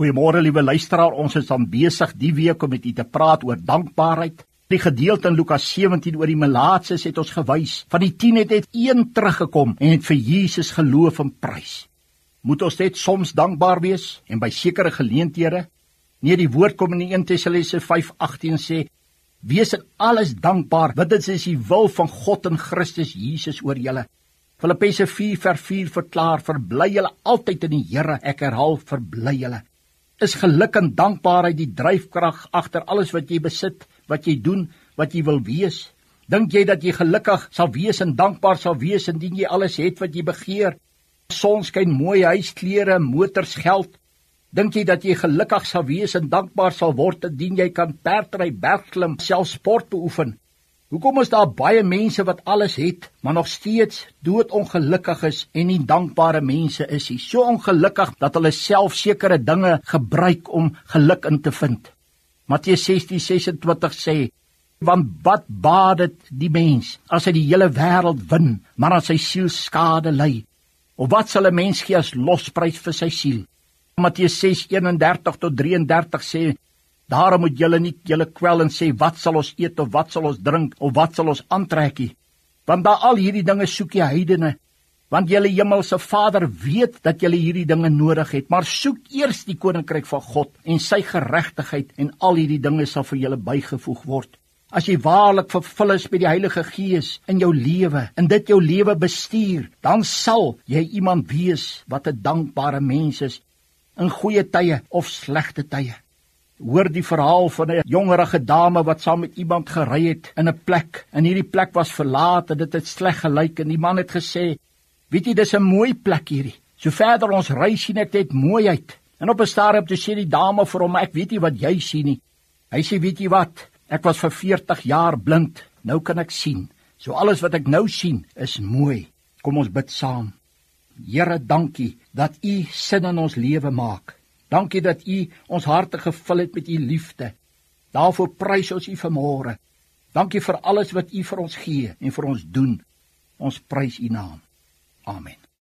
Goeiemôre liewe luisteraar, ons is dan besig die week om met u te praat oor dankbaarheid. Die gedeelte in Lukas 17 oor die melaatses het ons gewys. Van die 10 het net een teruggekom en het vir Jesus geloof en prys. Moet ons net soms dankbaar wees en by sekere geleenthede? Nee, die woord kom in 1 Tessalonisense 5:18 sê: "Wees in alles dankbaar, want dit is die wil van God in Christus Jesus oor julle." Filippense 4:4 verklaar: "Verbly julle altyd in die Here." Ek herhaal: "Verbly julle." Is geluk en dankbaarheid die dryfkrag agter alles wat jy besit, wat jy doen, wat jy wil wees? Dink jy dat jy gelukkig sal wees en dankbaar sal wees indien jy alles het wat jy begeer? Sonskyn, mooi huis, klere, motors, geld. Dink jy dat jy gelukkig sal wees en dankbaar sal word indien jy kan perdry, bergklim, self sport beoefen? Hoekom is daar baie mense wat alles het, maar nog steeds doodongelukkig is en nie dankbare mense is nie? So ongelukkig dat hulle self sekere dinge gebruik om geluk in te vind. Matteus 16:26 sê: "Want wat baat dit die mens as hy die hele wêreld wen, maar aan sy siel skade ly? Of wat sal 'n mens gee as losprys vir sy siel?" Matteus 6:31 tot 33 sê Daarom moet julle nie julle kwel en sê wat sal ons eet of wat sal ons drink of wat sal ons aantrek nie. Want daai al hierdie dinge soek die heidene. Want julle hemelse Vader weet dat julle hierdie dinge nodig het, maar soek eers die koninkryk van God en sy geregtigheid en al hierdie dinge sal vir julle bygevoeg word. As jy waarlik vervul is met die Heilige Gees in jou lewe en dit jou lewe bestuur, dan sal jy iemand wees wat 'n dankbare mens is in goeie tye of slegte tye hoor die verhaal van 'n jongerige dame wat saam met iemand gery het in 'n plek. En hierdie plek was verlaat en dit het sleg gelyk. En die man het gesê weet jy dis 'n mooi plek hierdie. So verder ons ry sien ek net mooiheid en op 'n stadium toe sê die dame vir hom ek weet nie wat jy sien nie. Hy sê weet jy wat? Ek was vir 40 jaar blind. Nou kan ek sien. So alles wat ek nou sien is mooi. Kom ons bid saam. Here dankie dat u sin in ons lewe maak Dankie dat U ons harte gevul het met U liefde. Daarvoor prys ons U vanmôre. Dankie vir alles wat U vir ons gee en vir ons doen. Ons prys U naam. Amen.